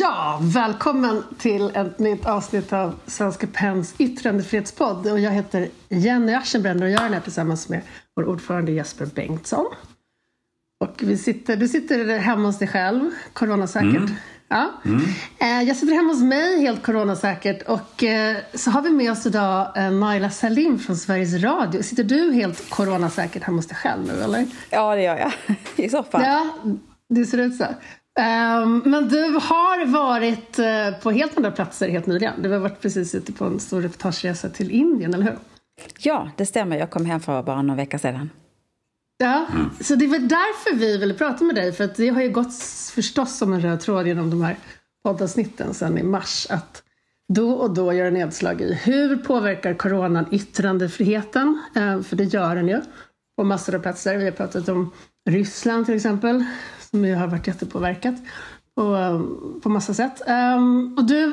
Ja, välkommen till ett nytt avsnitt av Svenska Pens yttrandefrihetspodd. Och jag heter Jenny Aschenbrenner och jag är här tillsammans med vår ordförande Jesper Bengtsson. Och vi sitter, du sitter hemma hos dig själv, coronasäkert. Mm. Ja. Mm. Eh, jag sitter hemma hos mig helt coronasäkert och eh, så har vi med oss idag eh, Naila Salim från Sveriges Radio. Sitter du helt coronasäkert hemma hos dig själv nu eller? Ja, det gör jag. I soffan. Ja, det ser ut så. Um, men du har varit uh, på helt andra platser helt nyligen. Du har varit precis ute på en stor reportageresa till Indien, eller hur? Ja, det stämmer. Jag kom hem för bara någon vecka sedan. Ja, mm. så det var därför vi ville prata med dig. För att det har ju gått förstås som en röd tråd genom de här poddavsnitten sedan i mars. Att då och då gör nedslag i hur påverkar coronan yttrandefriheten? Uh, för det gör den ju på massor av platser. Vi har pratat om Ryssland till exempel som ju har varit jättepåverkat på, på massa sätt. Um, och du,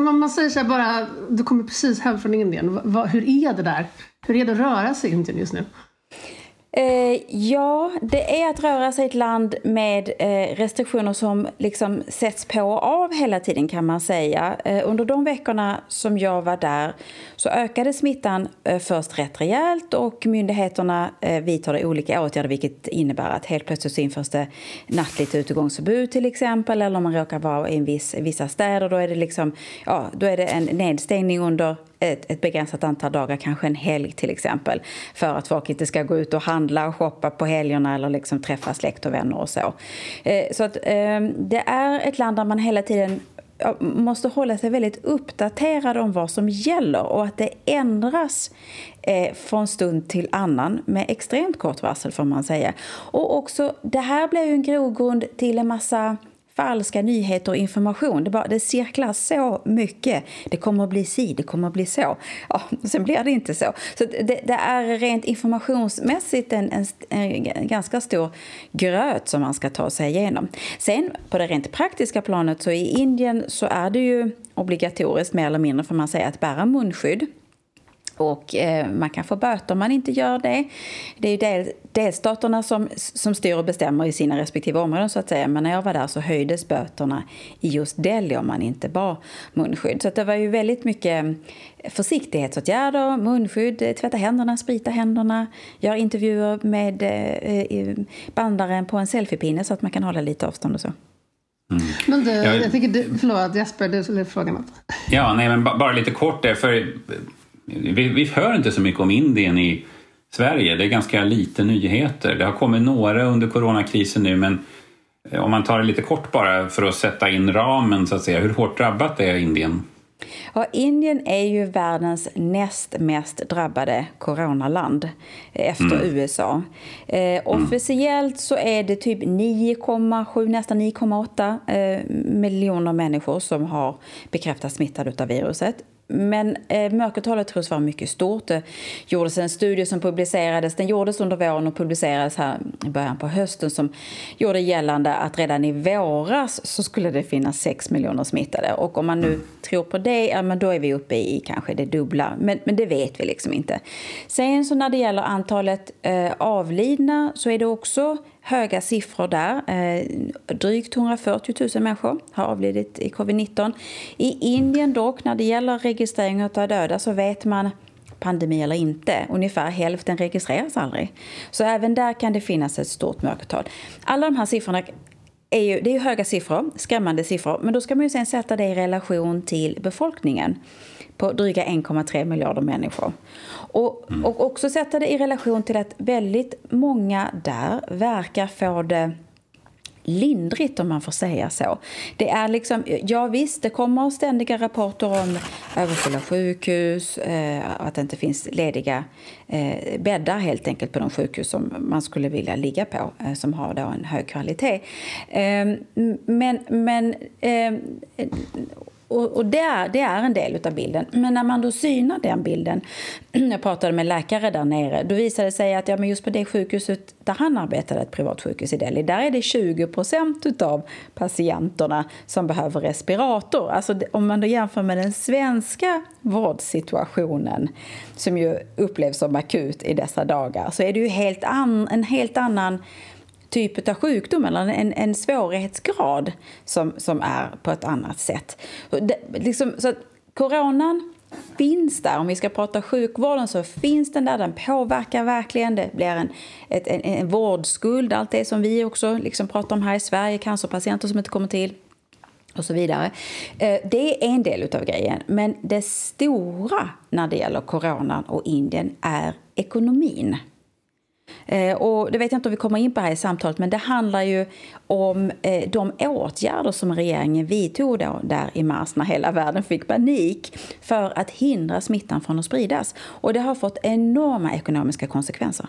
man säger så här bara, du kommer precis hem från Indien. Va, hur är det där? Hur är det att röra sig i Indien just nu? Eh, ja, det är att röra sig i ett land med eh, restriktioner som liksom sätts på och av hela tiden kan man säga. Eh, under de veckorna som jag var där så ökade smittan eh, först rätt rejält och myndigheterna eh, vidtar olika åtgärder vilket innebär att helt plötsligt så införs det nattligt utegångsförbud till exempel eller om man råkar vara i en viss, vissa städer då är det liksom, ja, då är det en nedstängning under ett, ett begränsat antal dagar, kanske en helg till exempel, för att folk inte ska gå ut och handla och shoppa på helgerna eller liksom träffa släkt och vänner och så. Eh, så att, eh, det är ett land där man hela tiden måste hålla sig väldigt uppdaterad om vad som gäller och att det ändras eh, från stund till annan med extremt kort varsel får man säga. Och också, det här blir ju en grogrund till en massa falska nyheter och information. Det, bara, det cirklar så mycket. Det kommer att bli si, det kommer att bli så. Ja, sen blir det inte så. Så det, det är rent informationsmässigt en, en, en, ganska stor gröt som man ska ta sig igenom. Sen på det rent praktiska planet så i Indien så är det ju obligatoriskt mer eller mindre får man säga att bära munskydd. Och eh, man kan få böter om man inte gör det. Det är ju del, delstaterna som, som styr och bestämmer i sina respektive områden så att säga. Men när jag var där så höjdes böterna i just Delhi om man inte bar munskydd. Så det var ju väldigt mycket försiktighetsåtgärder, munskydd, tvätta händerna, sprita händerna, göra intervjuer med eh, bandaren på en selfiepinne så att man kan hålla lite avstånd och så. Mm. Men du, jag, jag tycker du, förlåt Jesper, du skulle fråga något. Ja, nej men bara lite kort där, för vi, vi hör inte så mycket om Indien i Sverige. Det är ganska lite nyheter. Det har kommit några under coronakrisen nu men eh, om man tar det lite kort bara för att sätta in ramen så att säga. Hur hårt drabbat är Indien? Ja, Indien är ju världens näst mest drabbade coronaland efter mm. USA. Eh, officiellt så är det typ 9,7, nästan 9,8 eh, miljoner människor som har bekräftats smittade av viruset. Men eh, mörkertalet tros vara mycket stort. Det gjordes en studie som publicerades, den gjordes under våren och publicerades här i början på hösten som gjorde gällande att redan i våras så skulle det finnas 6 miljoner smittade. Och om man nu tror på det, ja, men då är vi uppe i kanske det dubbla. Men, men det vet vi liksom inte. Sen så när det gäller antalet eh, avlidna så är det också höga siffror där. Eh, drygt 140 000 människor har avlidit i covid-19. I Indien dock, när det gäller registrering av döda så vet man pandemi eller inte. Ungefär hälften registreras aldrig. Så även där kan det finnas ett stort mörkertal. Alla de här siffrorna är ju, det är höga siffror, skrämmande siffror, men då ska man ju sen sätta det i relation till befolkningen på dryga 1,3 miljarder människor. Och, mm. och också sätta det i relation till att väldigt många där verkar få det lindrigt om man får säga så. Det är liksom, ja visst, det kommer ständiga rapporter om överfulla sjukhus, eh, att det inte finns lediga eh, bäddar helt enkelt på de sjukhus som man skulle vilja ligga på, eh, som har då en hög kvalitet. Eh, men, men eh, och, och det, är, det är en del av bilden. Men när man då synar den bilden, jag pratade med läkare där nere, då visade det sig att ja, men just på det sjukhuset där han arbetade, ett privat sjukhus i Delhi, där är det 20 procent av patienterna som behöver respirator. Alltså om man då jämför med den svenska vårdsituationen, som ju upplevs som akut i dessa dagar, så är det ju helt an, en helt annan typ av sjukdom eller en, en svårighetsgrad som, som är på ett annat sätt. Det, liksom, så att coronan finns där. Om vi ska prata sjukvården så finns den där, den påverkar verkligen. Det blir en, ett, en, en vårdskuld, allt det som vi också liksom pratar om här i Sverige, cancerpatienter som inte kommer till och så vidare. Eh, det är en del av grejen, men det stora när det gäller coronan och Indien är ekonomin. Eh, och det vet jag inte om vi kommer in på här i samtalet, men det handlar ju om eh, de åtgärder som regeringen vidtog då där i mars när hela världen fick panik för att hindra smittan från att spridas. Och det har fått enorma ekonomiska konsekvenser.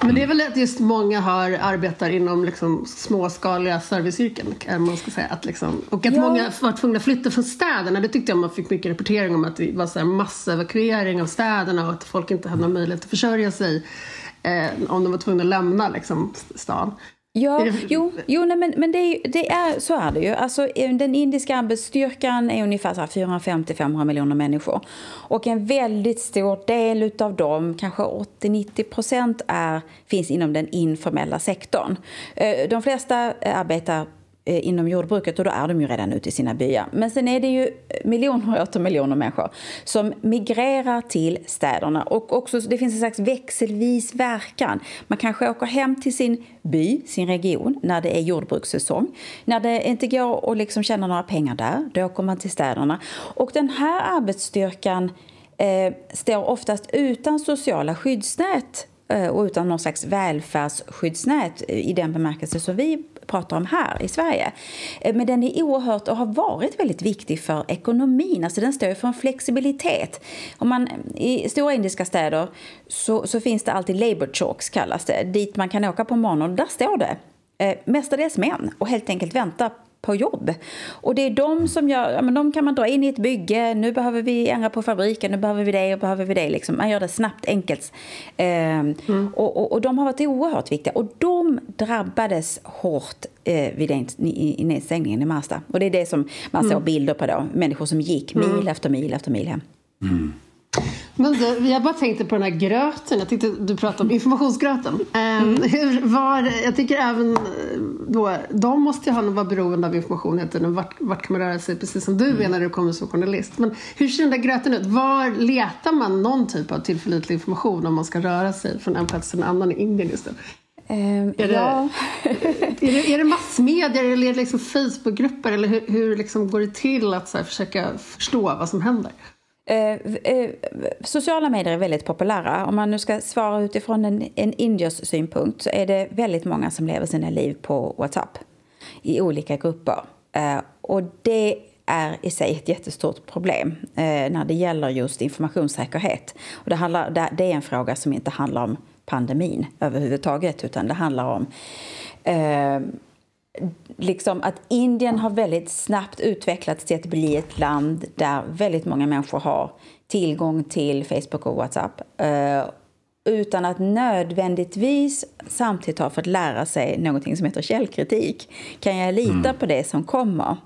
Men det är väl att just många har, arbetar inom liksom småskaliga serviceyrken, man ska säga. Att liksom, och att ja. många var tvungna att flytta från städerna. Det tyckte jag man fick mycket rapportering om, att det var så massevakuering av städerna och att folk inte hade någon möjlighet att försörja sig eh, om de var tvungna att lämna liksom, stan. Ja, jo, jo nej, men, men det är, det är, så är det ju. Alltså, den indiska arbetsstyrkan är ungefär 450-500 miljoner människor. Och en väldigt stor del av dem, kanske 80-90 procent, finns inom den informella sektorn. Eh, de flesta arbetar Eh, inom jordbruket och då är de ju redan ute i sina byar. Men sen är det ju miljoner och åter miljoner människor som migrerar till städerna och också det finns en slags växelvis verkan. Man kanske åker hem till sin by, sin region, när det är jordbrukssäsong. När det inte går att liksom tjäna några pengar där, då åker man till städerna. Och den här arbetsstyrkan eh, står oftast utan sociala skyddsnät eh, och utan någon slags välfärdsskyddsnät i den bemärkelse som vi pratar om här i Sverige. Eh, men den är oerhört och har varit väldigt viktig för ekonomin. Alltså den står för en flexibilitet. Om man, eh, I stora indiska städer så, så finns det alltid labour chalks kallas det, dit man kan åka på morgonen. Där står det eh, mestadels män och helt enkelt väntar på jobb. Och det är de som gör, ja, men de kan man dra in i ett bygge, nu behöver vi ändra på fabriken, nu behöver vi det och behöver vi det. Liksom. Man gör det snabbt, enkelt. Eh, mm. och, och, och, de har varit oerhört viktiga. Och de drabbades hårt eh, vid den, i, i nedstängningen i Marsta. Och det är det som man mm. såg bilder på då, människor som gick mil mm. efter mil efter mil hem. Men du, jag bara tänkte på den här gröten. Jag tyckte du pratade om informationsgröten. Ehm, mm. Hur var, jag tycker även eh, då, de måste ju ha vara beroende av information hela tiden. Vart, vart kan man röra sig? Precis som du mm. är när du kommer som journalist. Men hur ser den där gröten ut? Var letar man någon typ av tillförlitlig information om man ska röra sig från en plats till en annan i Indien just nu? Um, är, det, ja. är, det, är det massmedia eller är det liksom Facebookgrupper? Eller hur, hur liksom går det till att så försöka förstå vad som händer? Eh, eh, sociala medier är väldigt populära. Om man nu ska svara utifrån en, en indiers synpunkt så är det väldigt många som lever sina liv på Whatsapp i olika grupper. Eh, och det är i sig ett jättestort problem eh, när det gäller just informationssäkerhet. Och det, handlar, det är en fråga som inte handlar om pandemin överhuvudtaget utan det handlar om eh, liksom att Indien har väldigt snabbt utvecklats till att bli ett land där väldigt många människor har tillgång till Facebook och Whatsapp eh, utan att nödvändigtvis samtidigt ha fått lära sig någonting som heter källkritik. Kan jag lita mm. på det som kommer?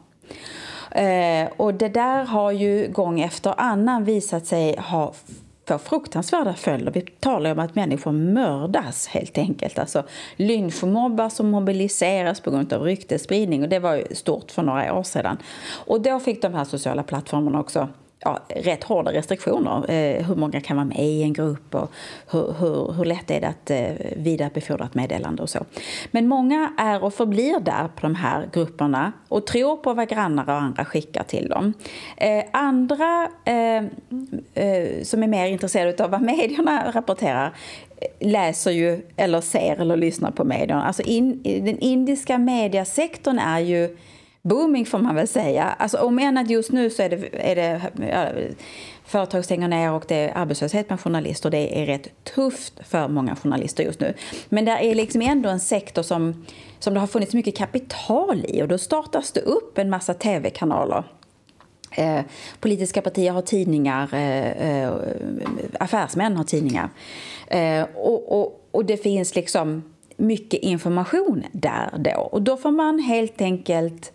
Eh, och det där har ju gång efter annan visat sig ha får fruktansvärda följder. Vi talar om att människor mördas helt enkelt. Alltså lynchmobbar som mobiliseras på grund av ryktesspridning och det var ju stort för några år sedan. Och då fick de här sociala plattformarna också ja, rätt hårda restriktioner. Eh, hur många kan vara med i en grupp och hur, hur, hur lätt är det att eh, vidarebefordra ett meddelande och så. Men många är och förblir där på de här grupperna och tror på vad grannar och andra skickar till dem. Eh, andra eh, eh, som är mer intresserade av vad medierna rapporterar läser ju eller ser eller lyssnar på medierna. Alltså in, den indiska mediasektorn är ju booming får man väl säga. Alltså, om än att just nu så är det, är det ja, företag stänger ner och det är arbetslöshet bland journalister. Det är rätt tufft för många journalister just nu. Men det är liksom ändå en sektor som, som det har funnits mycket kapital i och då startas det upp en massa tv-kanaler. Eh, politiska partier har tidningar, eh, eh, affärsmän har tidningar. Eh, och, och, och det finns liksom mycket information där då. Och då får man helt enkelt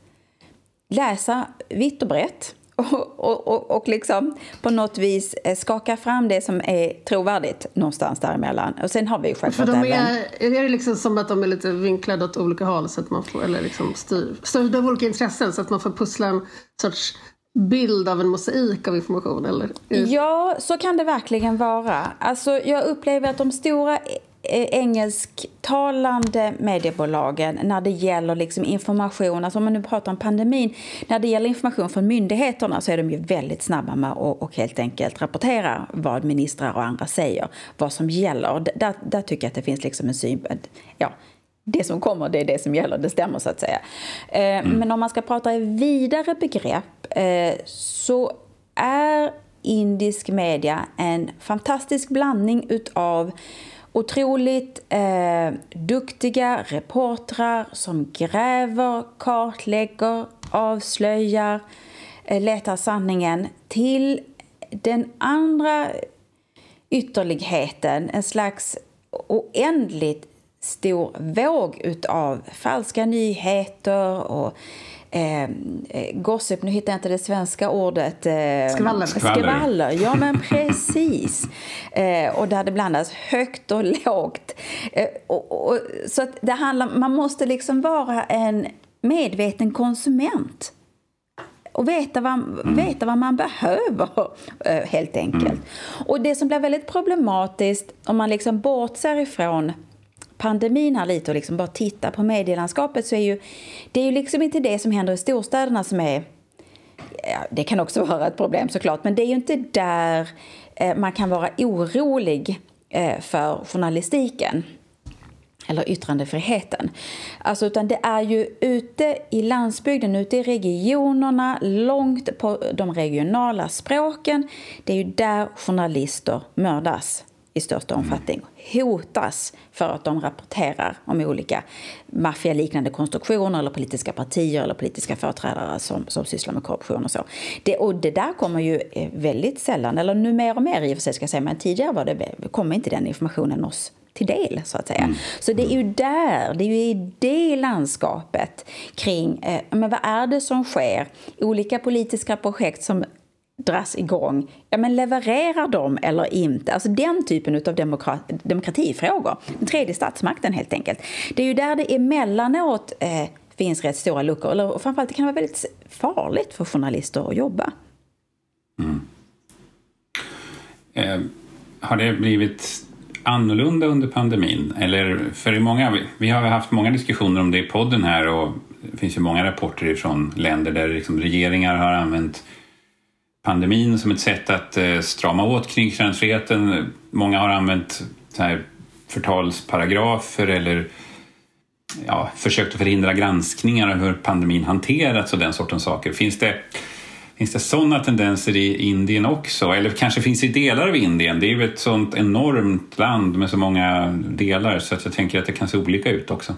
läsa vitt och brett och, och, och, och liksom på något vis eh, skaka fram det som är trovärdigt någonstans däremellan. Och sen har vi ju självklart För de även... är, är det liksom som att de är lite vinklade åt olika håll så att man får, eller liksom styr, styrda av olika intressen så att man får pussla en sorts bild av en mosaik av information? Eller? Ja, så kan det verkligen vara. Alltså, jag upplever att de stora engelsktalande mediebolagen när det gäller liksom information, alltså om man nu pratar om pandemin, när det gäller information från myndigheterna så är de ju väldigt snabba med att och helt enkelt rapportera vad ministrar och andra säger, vad som gäller. Där, där tycker jag att det finns liksom en syn, ja, det som kommer, det är det som gäller, det stämmer så att säga. Eh, mm. Men om man ska prata i vidare begrepp eh, så är indisk media en fantastisk blandning utav otroligt eh, duktiga reportrar som gräver, kartlägger, avslöjar, eh, letar sanningen till den andra ytterligheten, en slags oändligt stor våg utav falska nyheter och eh, gossip, nu hittar jag inte det svenska ordet. Eh, skvaller. skvaller. Ja, men precis. eh, och där det blandas högt och lågt. Eh, och, och, så att det handlar, man måste liksom vara en medveten konsument och veta vad, mm. veta vad man behöver, eh, helt enkelt. Mm. Och det som blir väldigt problematiskt om man liksom bortser ifrån pandemin här lite och liksom bara titta på medielandskapet så är ju det är ju liksom inte det som händer i storstäderna som är ja, det kan också vara ett problem såklart, men det är ju inte där eh, man kan vara orolig eh, för journalistiken eller yttrandefriheten. Alltså, utan det är ju ute i landsbygden, ute i regionerna, långt på de regionala språken. Det är ju där journalister mördas i största omfattning hotas för att de rapporterar om olika maffialiknande konstruktioner eller politiska partier eller politiska företrädare som, som sysslar med korruption och så. Det, och det där kommer ju eh, väldigt sällan, eller nu mer och mer i och för sig ska jag säga, men tidigare var det, kom inte den informationen oss till del, så att säga. Mm. Så det är ju där, det är ju i det landskapet kring, eh, men vad är det som sker? Olika politiska projekt som dras igång, ja men levererar de eller inte? Alltså den typen av demokra demokratifrågor. Den tredje statsmakten helt enkelt. Det är ju där det emellanåt eh, finns rätt stora luckor. Eller framförallt det kan vara väldigt farligt för journalister att jobba. Mm. Eh, har det blivit annorlunda under pandemin? Eller för i många, vi har haft många diskussioner om det i podden här och det finns ju många rapporter från länder där liksom regeringar har använt pandemin som ett sätt att eh, strama åt kring yttrandefriheten. Många har använt så här förtalsparagrafer eller ja, försökt att förhindra granskningar av hur pandemin hanterats och den sortens saker. Finns det Finns det sådana tendenser i Indien också? Eller kanske finns det i delar av Indien? Det är ju ett sånt enormt land med så många delar så att jag tänker att det kan se olika ut också.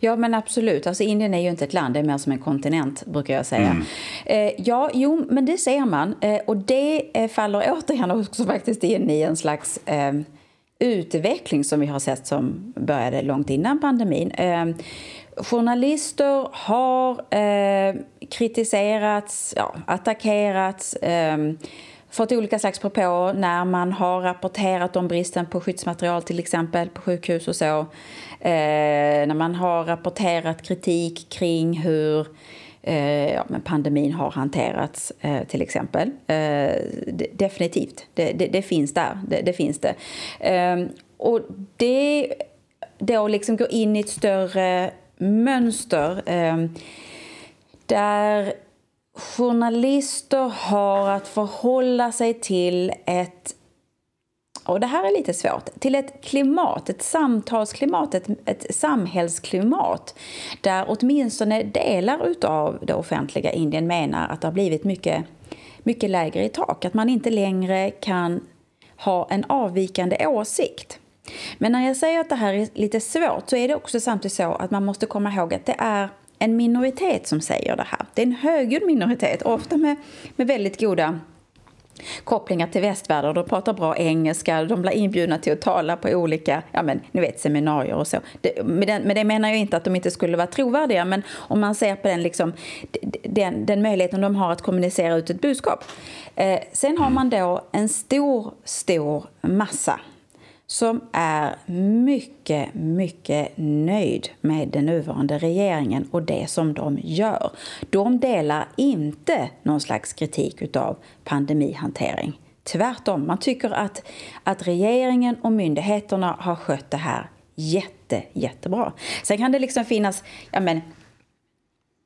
Ja men absolut, alltså Indien är ju inte ett land, det är mer som en kontinent brukar jag säga. Mm. Eh, ja, jo men det ser man eh, och det eh, faller återigen också faktiskt in i en slags eh, utveckling som vi har sett som började långt innan pandemin. Journalister har eh, kritiserats, ja, attackerats, eh, fått olika slags propåer när man har rapporterat om bristen på skyddsmaterial till exempel på sjukhus och så. Eh, när man har rapporterat kritik kring hur eh, ja, men pandemin har hanterats eh, till exempel. Eh, definitivt, det, det, det, finns där. Det, det finns det. Eh, och det då liksom går in i ett större mönster eh, där journalister har att förhålla sig till ett och det här är lite svårt, till ett klimat, ett samtalsklimat, ett, ett samhällsklimat där åtminstone delar av det offentliga Indien menar att det har blivit mycket, mycket lägre i tak. Att man inte längre kan ha en avvikande åsikt. Men när jag säger att det här är lite svårt så är det också samtidigt så att man måste komma ihåg att det är en minoritet som säger det här. Det är en högljudd minoritet, ofta med, med väldigt goda kopplingar till västvärlden. De pratar bra engelska, de blir inbjudna till att tala på olika ja, men, ni vet, seminarier och så. Det, med, den, med det menar jag inte att de inte skulle vara trovärdiga men om man ser på den, liksom, den, den möjligheten de har att kommunicera ut ett budskap. Eh, sen har man då en stor, stor massa som är mycket, mycket nöjd med den nuvarande regeringen och det som de gör. De delar inte någon slags kritik av pandemihantering. Tvärtom, man tycker att, att regeringen och myndigheterna har skött det här jätte, jättebra. Sen kan det liksom finnas ja men,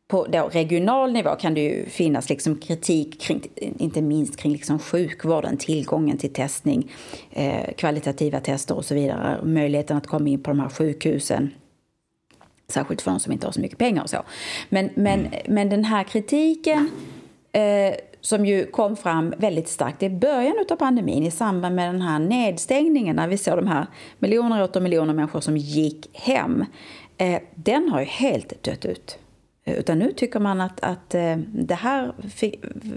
på då regional nivå kan det ju finnas liksom kritik kring, inte minst kring liksom sjukvården, tillgången till testning, eh, kvalitativa tester och så vidare. Möjligheten att komma in på de här sjukhusen. Särskilt för de som inte har så mycket pengar och så. Men, men, men den här kritiken eh, som ju kom fram väldigt starkt i början av pandemin i samband med den här nedstängningen när vi såg de här miljoner och åter miljoner människor som gick hem. Eh, den har ju helt dött ut. Utan nu tycker man att, att eh, det här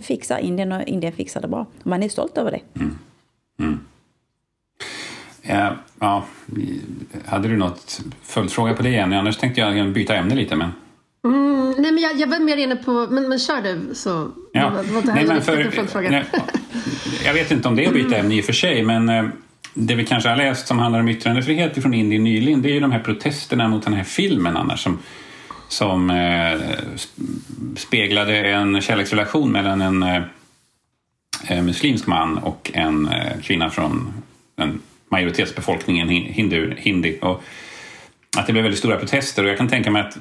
fixar Indien och Indien fixar det bra. Man är stolt över det. Mm. Mm. Ja, ja, hade du något följdfråga på det Jenny? Annars tänkte jag byta ämne lite. Men... Mm, nej, men jag, jag var mer inne på... Men, men kör du så. Ja. Det var inte nej, men för, nej, jag vet inte om det är att byta ämne i och för sig men eh, det vi kanske har läst som handlar om yttrandefrihet från Indien nyligen det är ju de här protesterna mot den här filmen annars som som eh, speglade en kärleksrelation mellan en eh, eh, muslimsk man och en eh, kvinna från en majoritetsbefolkningen, hindu, hindi. Och att det blev väldigt stora protester och jag kan tänka mig att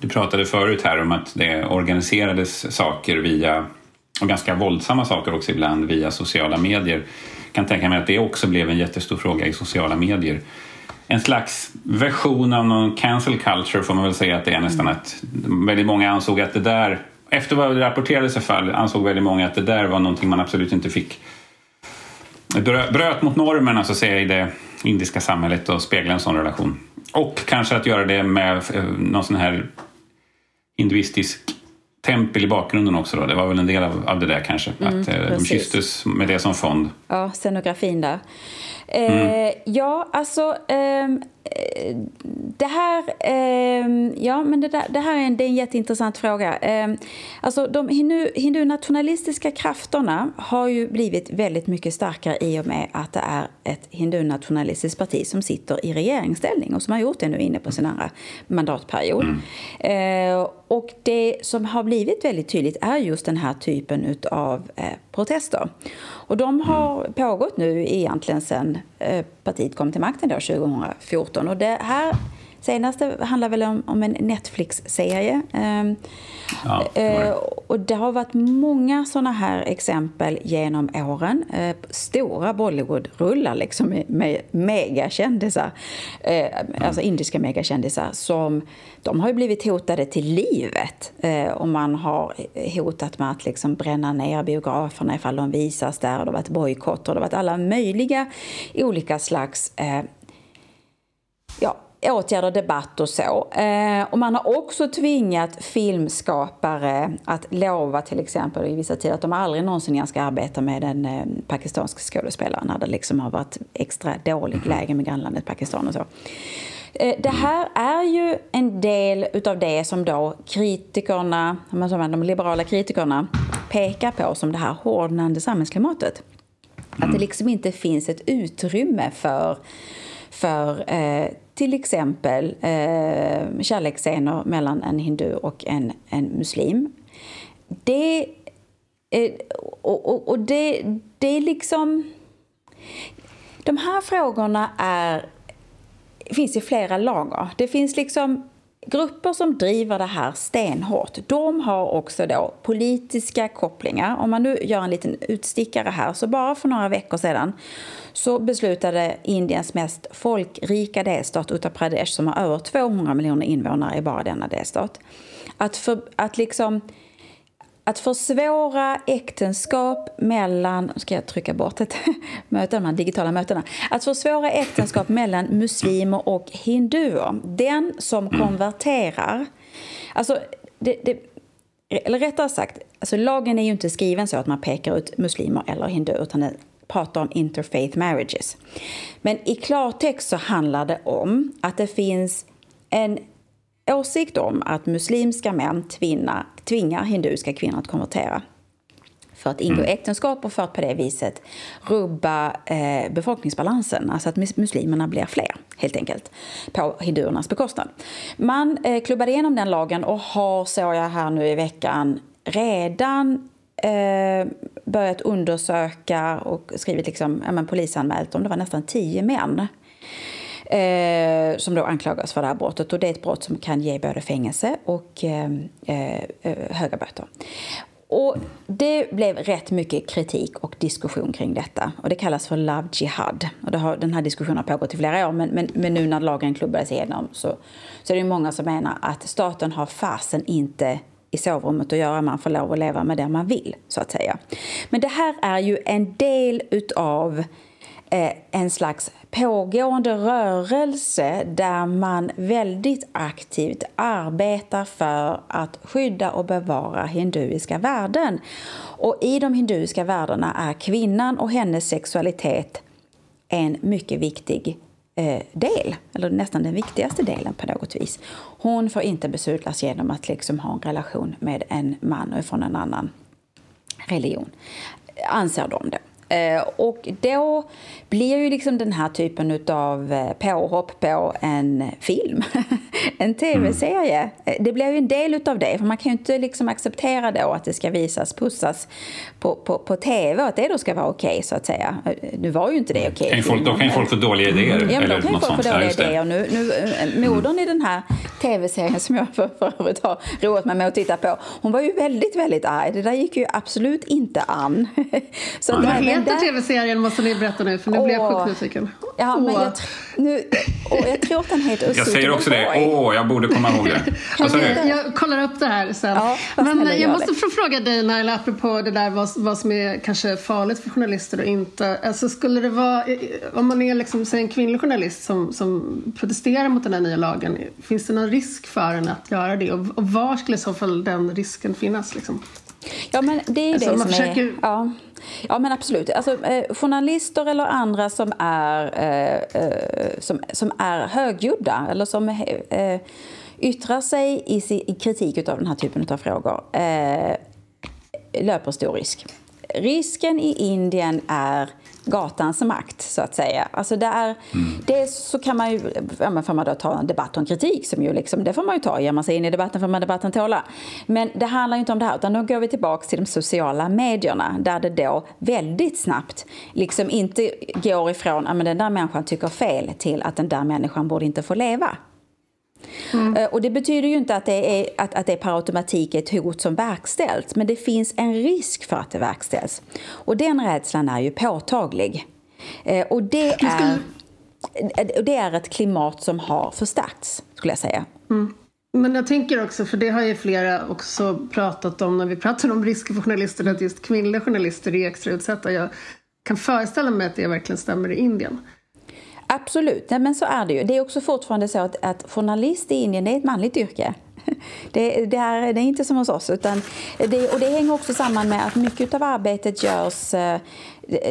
du pratade förut här om att det organiserades saker via, och ganska våldsamma saker också ibland, via sociala medier. Jag kan tänka mig att det också blev en jättestor fråga i sociala medier en slags version av någon cancel culture får man väl säga att det är nästan mm. att väldigt många ansåg att det där, efter vad det rapporterades i fall, ansåg väldigt många att det där var någonting man absolut inte fick bröt mot normerna så att säga i det indiska samhället och spegla en sån relation. Och kanske att göra det med eh, någon sån här hinduistisk tempel i bakgrunden också. Då. Det var väl en del av, av det där kanske. Mm, att eh, de kysstes med det som fond. Ja, scenografin där. Mm. Eh, ja, alltså ehm, eh, det här, eh, ja, men det, där, det här är en, det är en jätteintressant fråga. Eh, alltså de hindu, hindunationalistiska krafterna har ju blivit väldigt mycket starkare i och med att det är ett hindunationalistiskt parti som sitter i regeringsställning och som har gjort det nu inne på sin andra mandatperiod. Mm. Eh, och det som har blivit väldigt tydligt är just den här typen av eh, protester. Och de har pågått nu egentligen sedan eh, partiet kom till makten då 2014. Och det här senaste handlar väl om, om en Netflix-serie. Eh, ja, eh, och det har varit många sådana här exempel genom åren. Eh, stora Bollywood-rullar liksom med, megakändisar, eh, alltså indiska megakändisar som de har ju blivit hotade till livet och man har hotat med att liksom bränna ner biograferna ifall de visas där. Det har varit bojkotter, det har varit alla möjliga olika slags ja, åtgärder, debatt och så. Eh, och man har också tvingat filmskapare att lova till exempel i vissa tider att de aldrig någonsin igen ska arbeta med en eh, pakistansk skådespelare när det liksom har varit extra dåligt mhm. läge med grannlandet Pakistan och så. Eh, det här är ju en del utav det som då kritikerna, de liberala kritikerna pekar på som det här hårdnande samhällsklimatet. Att det mm. liksom inte finns ett utrymme för, för eh, till exempel eh, kärleksscener mellan en hindu och en, en muslim. Det, eh, och, och, och det, det är liksom... De här frågorna är, finns i flera lager. Det finns liksom grupper som driver det här stenhårt, de har också då politiska kopplingar. Om man nu gör en liten utstickare här, så bara för några veckor sedan så beslutade Indiens mest folkrika delstat Uttar Pradesh, som har över 200 miljoner invånare i bara denna delstat, att, för, att liksom att försvåra äktenskap mellan, ska jag trycka bort ett möte, de här digitala mötena, att försvåra äktenskap mellan muslimer och hinduer. Den som konverterar, alltså det, det, eller rättare sagt, alltså lagen är ju inte skriven så att man pekar ut muslimer eller hinduer utan den pratar om interfaith marriages. Men i klartext så handlar det om att det finns en åsikt om att muslimska män tvinna, tvingar hinduiska kvinnor att konvertera för att ingå mm. äktenskap och för att på det viset rubba eh, befolkningsbalansen, alltså att muslimerna blir fler helt enkelt, på hinduernas bekostnad. Man eh, klubbade igenom den lagen och har, såg jag här nu i veckan, redan eh, börjat undersöka och skrivit liksom, ja, men polisanmält om det var nästan tio män eh, som då anklagas för det här brottet. Och det är ett brott som kan ge både fängelse och eh, eh, höga böter. Och det blev rätt mycket kritik och diskussion kring detta. Och Det kallas för Love Jihad. Och det har, den här diskussionen har pågått i flera år men, men, men nu när lagen klubbades igenom så, så är det många som menar att staten har fasen inte i sovrummet att göra. Man får lov att leva med det man vill, så att säga. Men det här är ju en del utav Eh, en slags pågående rörelse där man väldigt aktivt arbetar för att skydda och bevara hinduiska värden. Och I de hinduiska värdena är kvinnan och hennes sexualitet en mycket viktig eh, del, eller nästan den viktigaste delen på något vis. Hon får inte besudlas genom att liksom ha en relation med en man från en annan religion, anser de det. Eh, och då blir ju liksom den här typen av eh, påhopp på en film, en tv-serie, mm. Eh, det blir ju en del av det. För man kan ju inte liksom acceptera då att det ska visas pussas på, på, på tv och att det då ska vara okej okay, så att säga. Nu var ju inte det okej. Okay, då kan ju folk få dåliga idéer. Ja, men då kan ju folk få dåliga idéer. Nu, nu, modern i den här tv-serien som jag för, för övrigt har roat mig med att titta på, hon var ju väldigt, väldigt arg. Det där gick ju absolut inte an. så mm heter tv-serien måste ni berätta nu för nu blir jag sjukt nyfiken. Ja, men jag, nu, åh, jag tror att den heter Jag säger också det. Åh, oh, jag borde komma ihåg det. Alltså, jag kollar upp det här sen. Ja, men jag måste få fråga dig Naila, apropå det där vad, vad som är kanske farligt för journalister och inte. Alltså skulle det vara, om man är liksom, säg en kvinnlig journalist som, som protesterar mot den här nya lagen, finns det någon risk för en att göra det? Och, och var skulle i så fall den risken finnas? Liksom? Ja, men det är alltså, det som försöker... är... Ja. ja, men absolut. Alltså, eh, journalister eller andra som är, eh, eh som, som är högljudda eller som eh, yttrar sig i, i kritik av den här typen av frågor eh, löper stor risk. Risken i Indien är gatans makt, så att säga. Alltså det är, mm. Dels så kan man ju, ja, får man då ta en debatt om kritik, som ju liksom, det får man ju ta. Ger man sig in i debatten får man debatten tåla. Men det handlar inte om det här, utan nu går vi tillbaka till de sociala medierna, där det då väldigt snabbt liksom inte går ifrån att den där människan tycker fel till att den där människan borde inte få leva. Mm. Eh, och det betyder ju inte att det, är, att, att det per automatik är ett hot som verkställs, men det finns en risk för att det verkställs. Och den rädslan är ju påtaglig. Eh, och det är, eh, det är ett klimat som har förstärkts, skulle jag säga. Mm. Men jag tänker också, för det har ju flera också pratat om när vi pratar om risker för journalister, att just kvinnliga journalister är extra utsatta. Jag kan föreställa mig att det verkligen stämmer i Indien. Absolut, men så är det ju. Det är också fortfarande så att, att journalist i Indien är ett manligt yrke. Det, det, är, det är inte som hos oss. Utan det, och det hänger också samman med att mycket av arbetet görs eh,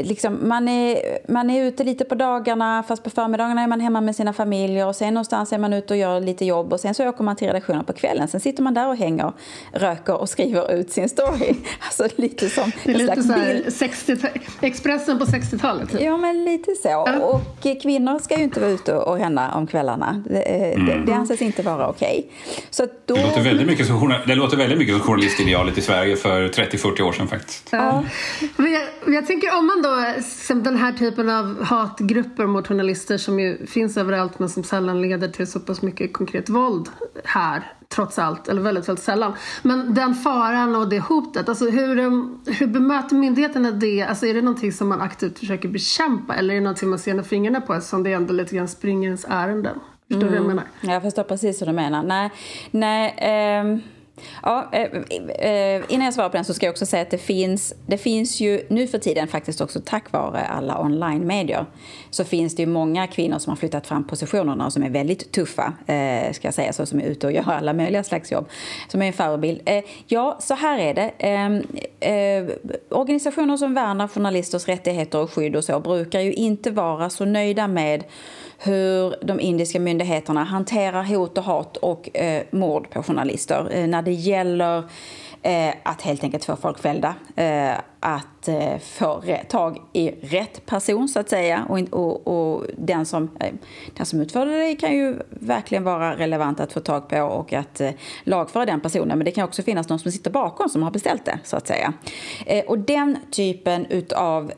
liksom, man, är, man är ute lite på dagarna fast på förmiddagarna är man hemma med sina familjer och sen någonstans är man ute och gör lite jobb och sen så åker man till redaktionen på kvällen. Sen sitter man där och hänger, röker och skriver ut sin story. Alltså lite som det är lite så här 60, Expressen på 60-talet. Typ. Ja, men lite så. Ja. Och kvinnor ska ju inte vara ute och hända om kvällarna. Det, mm. det, det anses inte vara okej. Okay. Då... Det, låter väldigt mycket som, det låter väldigt mycket som journalistidealet i Sverige för 30-40 år sedan faktiskt. Ja. Men jag, jag tänker om man då, som den här typen av hatgrupper mot journalister som ju finns överallt men som sällan leder till så pass mycket konkret våld här, trots allt, eller väldigt, väldigt sällan. Men den faran och det hotet, alltså hur, um, hur bemöter myndigheterna det? Alltså är det någonting som man aktivt försöker bekämpa eller är det någonting man ser med fingrarna på som det ändå lite grann springer ens ärenden? Förstår du mm. vad jag mm. menar? Jag förstår precis vad du menar. Nej, nej, eh Ja, eh, eh, innan jag svarar på den så ska jag också säga att det finns, det finns ju nu för tiden faktiskt också tack vare alla online-medier så finns det ju många kvinnor som har flyttat fram positionerna och som är väldigt tuffa, eh, ska jag säga, så som är ute och gör alla möjliga slags jobb, som är en förebild. Ja, så här är det. Ehm, organisationer som värnar journalisters rättigheter och skydd och så brukar ju inte vara så nöjda med hur de indiska myndigheterna hanterar hot och hat och eh, mord på journalister eh, när det gäller eh, att helt enkelt få folk fällda. Eh, att eh, få tag i rätt person, så att säga. Och, och, och den, som, eh, den som utförde det kan ju verkligen vara relevant att få tag på och att eh, lagföra den personen. Men det kan också finnas någon som sitter bakom som har beställt det, så att säga. och den typen av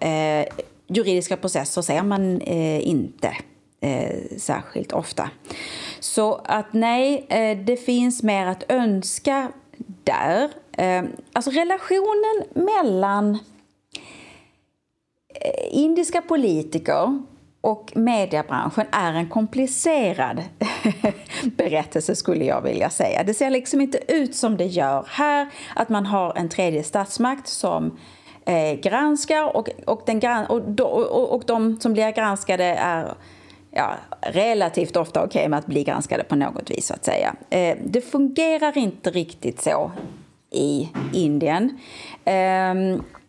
juridiska processer ser man inte eh, särskilt ofta. Så att nej, eh, det finns mer att önska där. Eh, alltså relationen mellan eh, indiska politiker och mediebranschen är en komplicerad berättelse skulle jag vilja säga. Det ser liksom inte ut som det gör här, att man har en tredje statsmakt som eh, granskar och, och, den, och, och, och de som blir granskade är ja, relativt ofta okej okay med att bli granskade på något vis. så att säga. Eh, det fungerar inte riktigt så i Indien. Eh,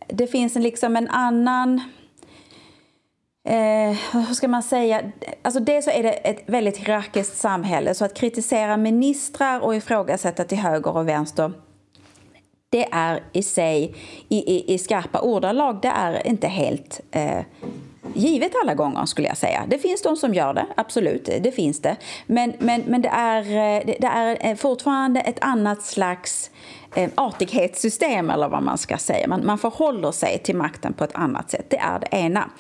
det finns en, liksom en annan... Eh, hur ska man säga? Alltså dels så är det ett väldigt hierarkiskt samhälle så att kritisera ministrar och ifrågasätta till höger och vänster det är i sig, i, i, i skarpa ordalag, det är inte helt eh, givet alla gånger skulle jag säga. Det finns de som gör det, absolut, det finns det. Men, men, men det, är, eh, det är eh, fortfarande ett annat slags eh, artighetssystem eller vad man ska säga. Man, man förhåller sig till makten på ett annat sätt. Det är det ena.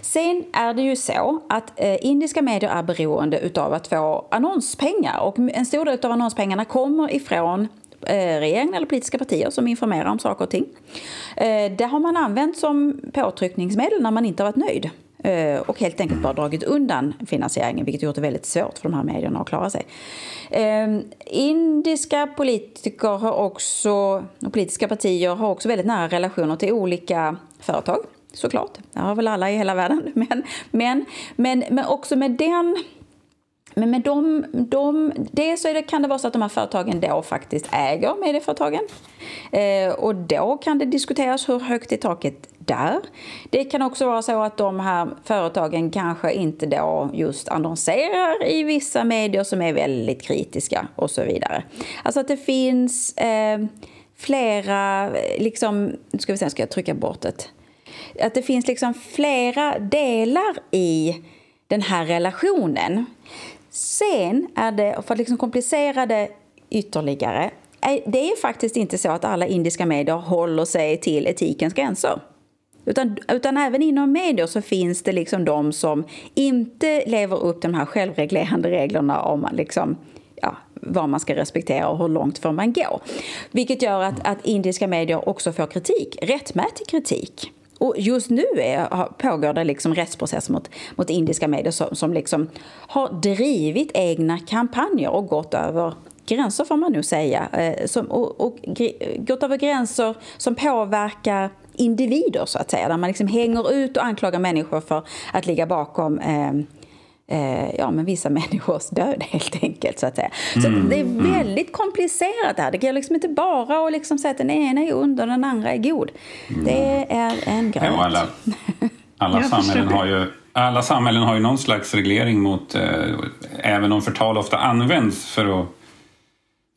Sen är det ju så att eh, indiska medier är beroende av att få annonspengar och en stor del av annonspengarna kommer ifrån Eh, regering eller politiska partier som informerar om saker och ting. Eh, det har man använt som påtryckningsmedel när man inte har varit nöjd eh, och helt enkelt bara dragit undan finansieringen vilket gjort det väldigt svårt för de här medierna att klara sig. Indiska politiker har också, och politiska partier har också väldigt nära relationer till olika företag såklart. Det har väl alla i hela världen. Men, men, men, men också med den men med dem, de, dels så det, kan det vara så att de här företagen då faktiskt äger medieföretagen. Eh, och då kan det diskuteras hur högt i taket där. Det kan också vara så att de här företagen kanske inte då just annonserar i vissa medier som är väldigt kritiska och så vidare. Alltså att det finns eh, flera, eh, liksom, nu ska vi se, ska jag trycka bort det. Att det finns liksom flera delar i den här relationen. Sen är det, för att liksom komplicera det ytterligare, det är faktiskt inte så att alla indiska medier håller sig till etikens gränser. Utan, utan även inom medier så finns det liksom de som inte lever upp till de här självreglerande reglerna om liksom, ja, vad man ska respektera och hur långt får man gå. Vilket gör att, att indiska medier också får kritik, rättmätig kritik. Och just nu är, pågår det liksom rättsprocesser mot, mot indiska medier som, som liksom har drivit egna kampanjer och gått över gränser får man nog säga. Eh, som, och, och gått över gränser som påverkar individer så att säga. Där man liksom hänger ut och anklagar människor för att ligga bakom eh, eh, ja, men vissa människors död helt enkelt. Så att säga. Så mm, det är mm. väldigt mm. komplicerat det här. Det går liksom inte bara att liksom säga att den ena är ond och den andra är god. Mm. Det är en gröt. Ja, alla, alla, samhällen har ju, alla samhällen har ju någon slags reglering mot, eh, även om förtal ofta används för att,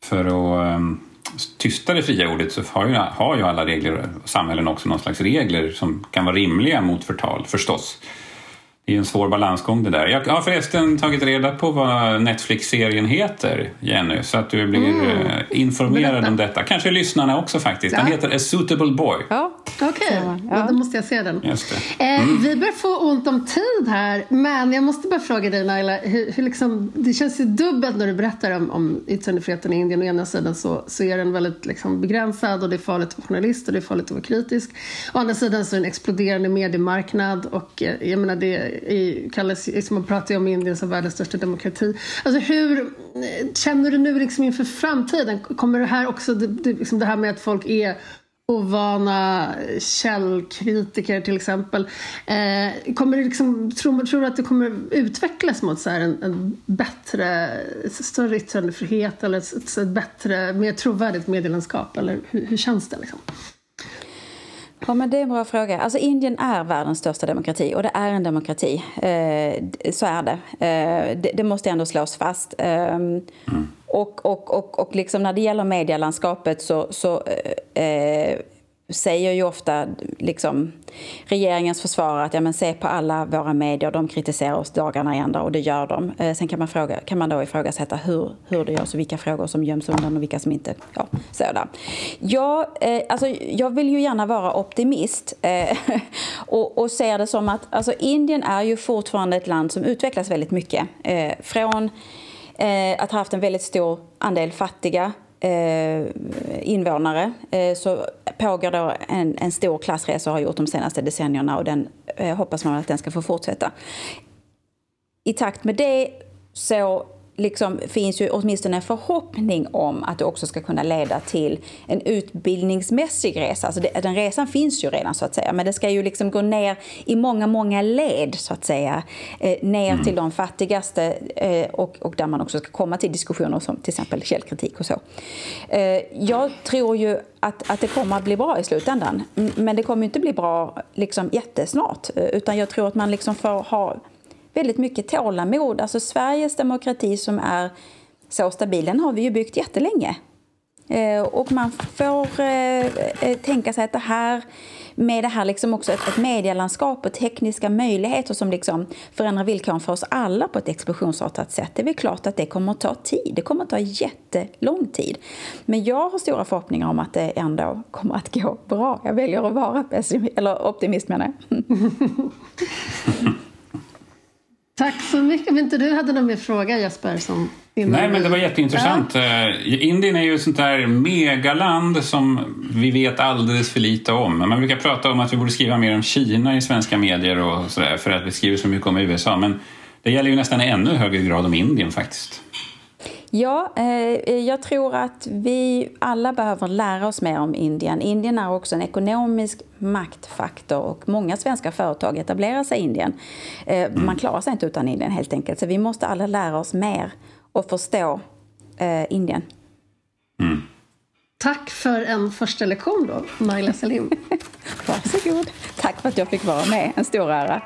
för att um, tysta det fria ordet så har ju, har ju alla regler, samhällen också någon slags regler som kan vara rimliga mot förtal förstås är en svår balansgång det där. Jag har förresten tagit reda på vad Netflix-serien heter, Jenny, så att du blir mm. Eh, informerad om detta. Kanske lyssnarna också faktiskt. Den ja. heter A Suitable Boy. Ja, Okej, okay. ja. då måste jag se den. Just det. Eh, mm. vi börjar få ont om tid här, men jag måste bara fråga dig Naila, hur, hur liksom, det känns ju dubbelt när du berättar om, om yttrandefriheten i Indien. Å ena sidan så, så är den väldigt liksom, begränsad och det är farligt att vara journalist och det är farligt att vara kritisk. Å andra sidan så är det en exploderande mediemarknad och eh, jag menar det är, kallas, liksom, man pratar ju om Indien som världens största demokrati. Alltså hur eh, känner du nu liksom inför framtiden? Kommer det här också, det, det, liksom det här med att folk är ovana källkritiker till exempel. Eh, kommer det liksom, tror, tror du att det kommer utvecklas mot så en, en, bättre, större yttrandefrihet eller ett, ett, bättre, mer trovärdigt medielandskap? Eller hur, hur känns det? Liksom? Ja, men det är en bra fråga. Alltså, Indien är världens största demokrati och det är en demokrati. Eh, så är det. Eh, det. det. måste ändå slås fast. Eh, mm. Och, och, och, och liksom när det gäller medielandskapet så, så eh, eh, säger ju ofta liksom, regeringens försvarare att ja, men se på alla våra medier, de kritiserar oss dagarna i ända och det gör de. Eh, sen kan man, fråga, kan man då ifrågasätta hur, hur det görs och vilka frågor som göms undan och vilka som inte ja, sådär. Jag, eh, alltså, jag vill ju gärna vara optimist eh, och, och ser det som att alltså, Indien är ju fortfarande ett land som utvecklas väldigt mycket. Eh, från eh, att ha haft en väldigt stor andel fattiga eh, invånare eh, så pågår då en, en stor klassresa och har gjort de senaste decennierna och den eh, hoppas man att den ska få fortsätta. I takt med det så liksom finns ju åtminstone en förhoppning om att det också ska kunna leda till en utbildningsmässig resa. Alltså det, den resan finns ju redan så att säga, men det ska ju liksom gå ner i många, många led så att säga. Eh, ner mm. till de fattigaste eh, och, och där man också ska komma till diskussioner som till exempel källkritik och så. Eh, jag tror ju att, att det kommer att bli bra i slutändan, men det kommer inte bli bra liksom jättesnart, eh, utan jag tror att man liksom får ha väldigt mycket tålamod. Alltså Sveriges demokrati som är så stabil, den har vi ju byggt jättelänge. Eh, och man får eh, eh, tänka sig att det här med det här liksom också ett, ett medielandskap och tekniska möjligheter som liksom förändrar villkoren för oss alla på ett explosionsartat sätt. Det är väl klart att det kommer att ta tid. Det kommer att ta jättelång tid. Men jag har stora förhoppningar om att det ändå kommer att gå bra. Jag väljer att vara pessimist, eller optimist menar jag. Tack så mycket. Men inte du hade någon mer fråga Jesper? Som Nej, men det var jätteintressant. Ja. Eh, Indien är ju ett sånt där megaland som vi vet alldeles för lite om. Man brukar prata om att vi borde skriva mer om Kina i svenska medier och sådär för att vi skriver så mycket om USA. Men det gäller ju nästan i ännu högre grad om Indien faktiskt. Ja, eh, jag tror att vi alla behöver lära oss mer om Indien. Indien är också en ekonomisk maktfaktor och många svenska företag etablerar sig i Indien. Eh, mm. Man klarar sig inte utan Indien helt enkelt. Så vi måste alla lära oss mer och förstå eh, Indien. Mm. Tack för en första lektion då, Naila Salim. Varsågod. Tack för att jag fick vara med. En stor ära.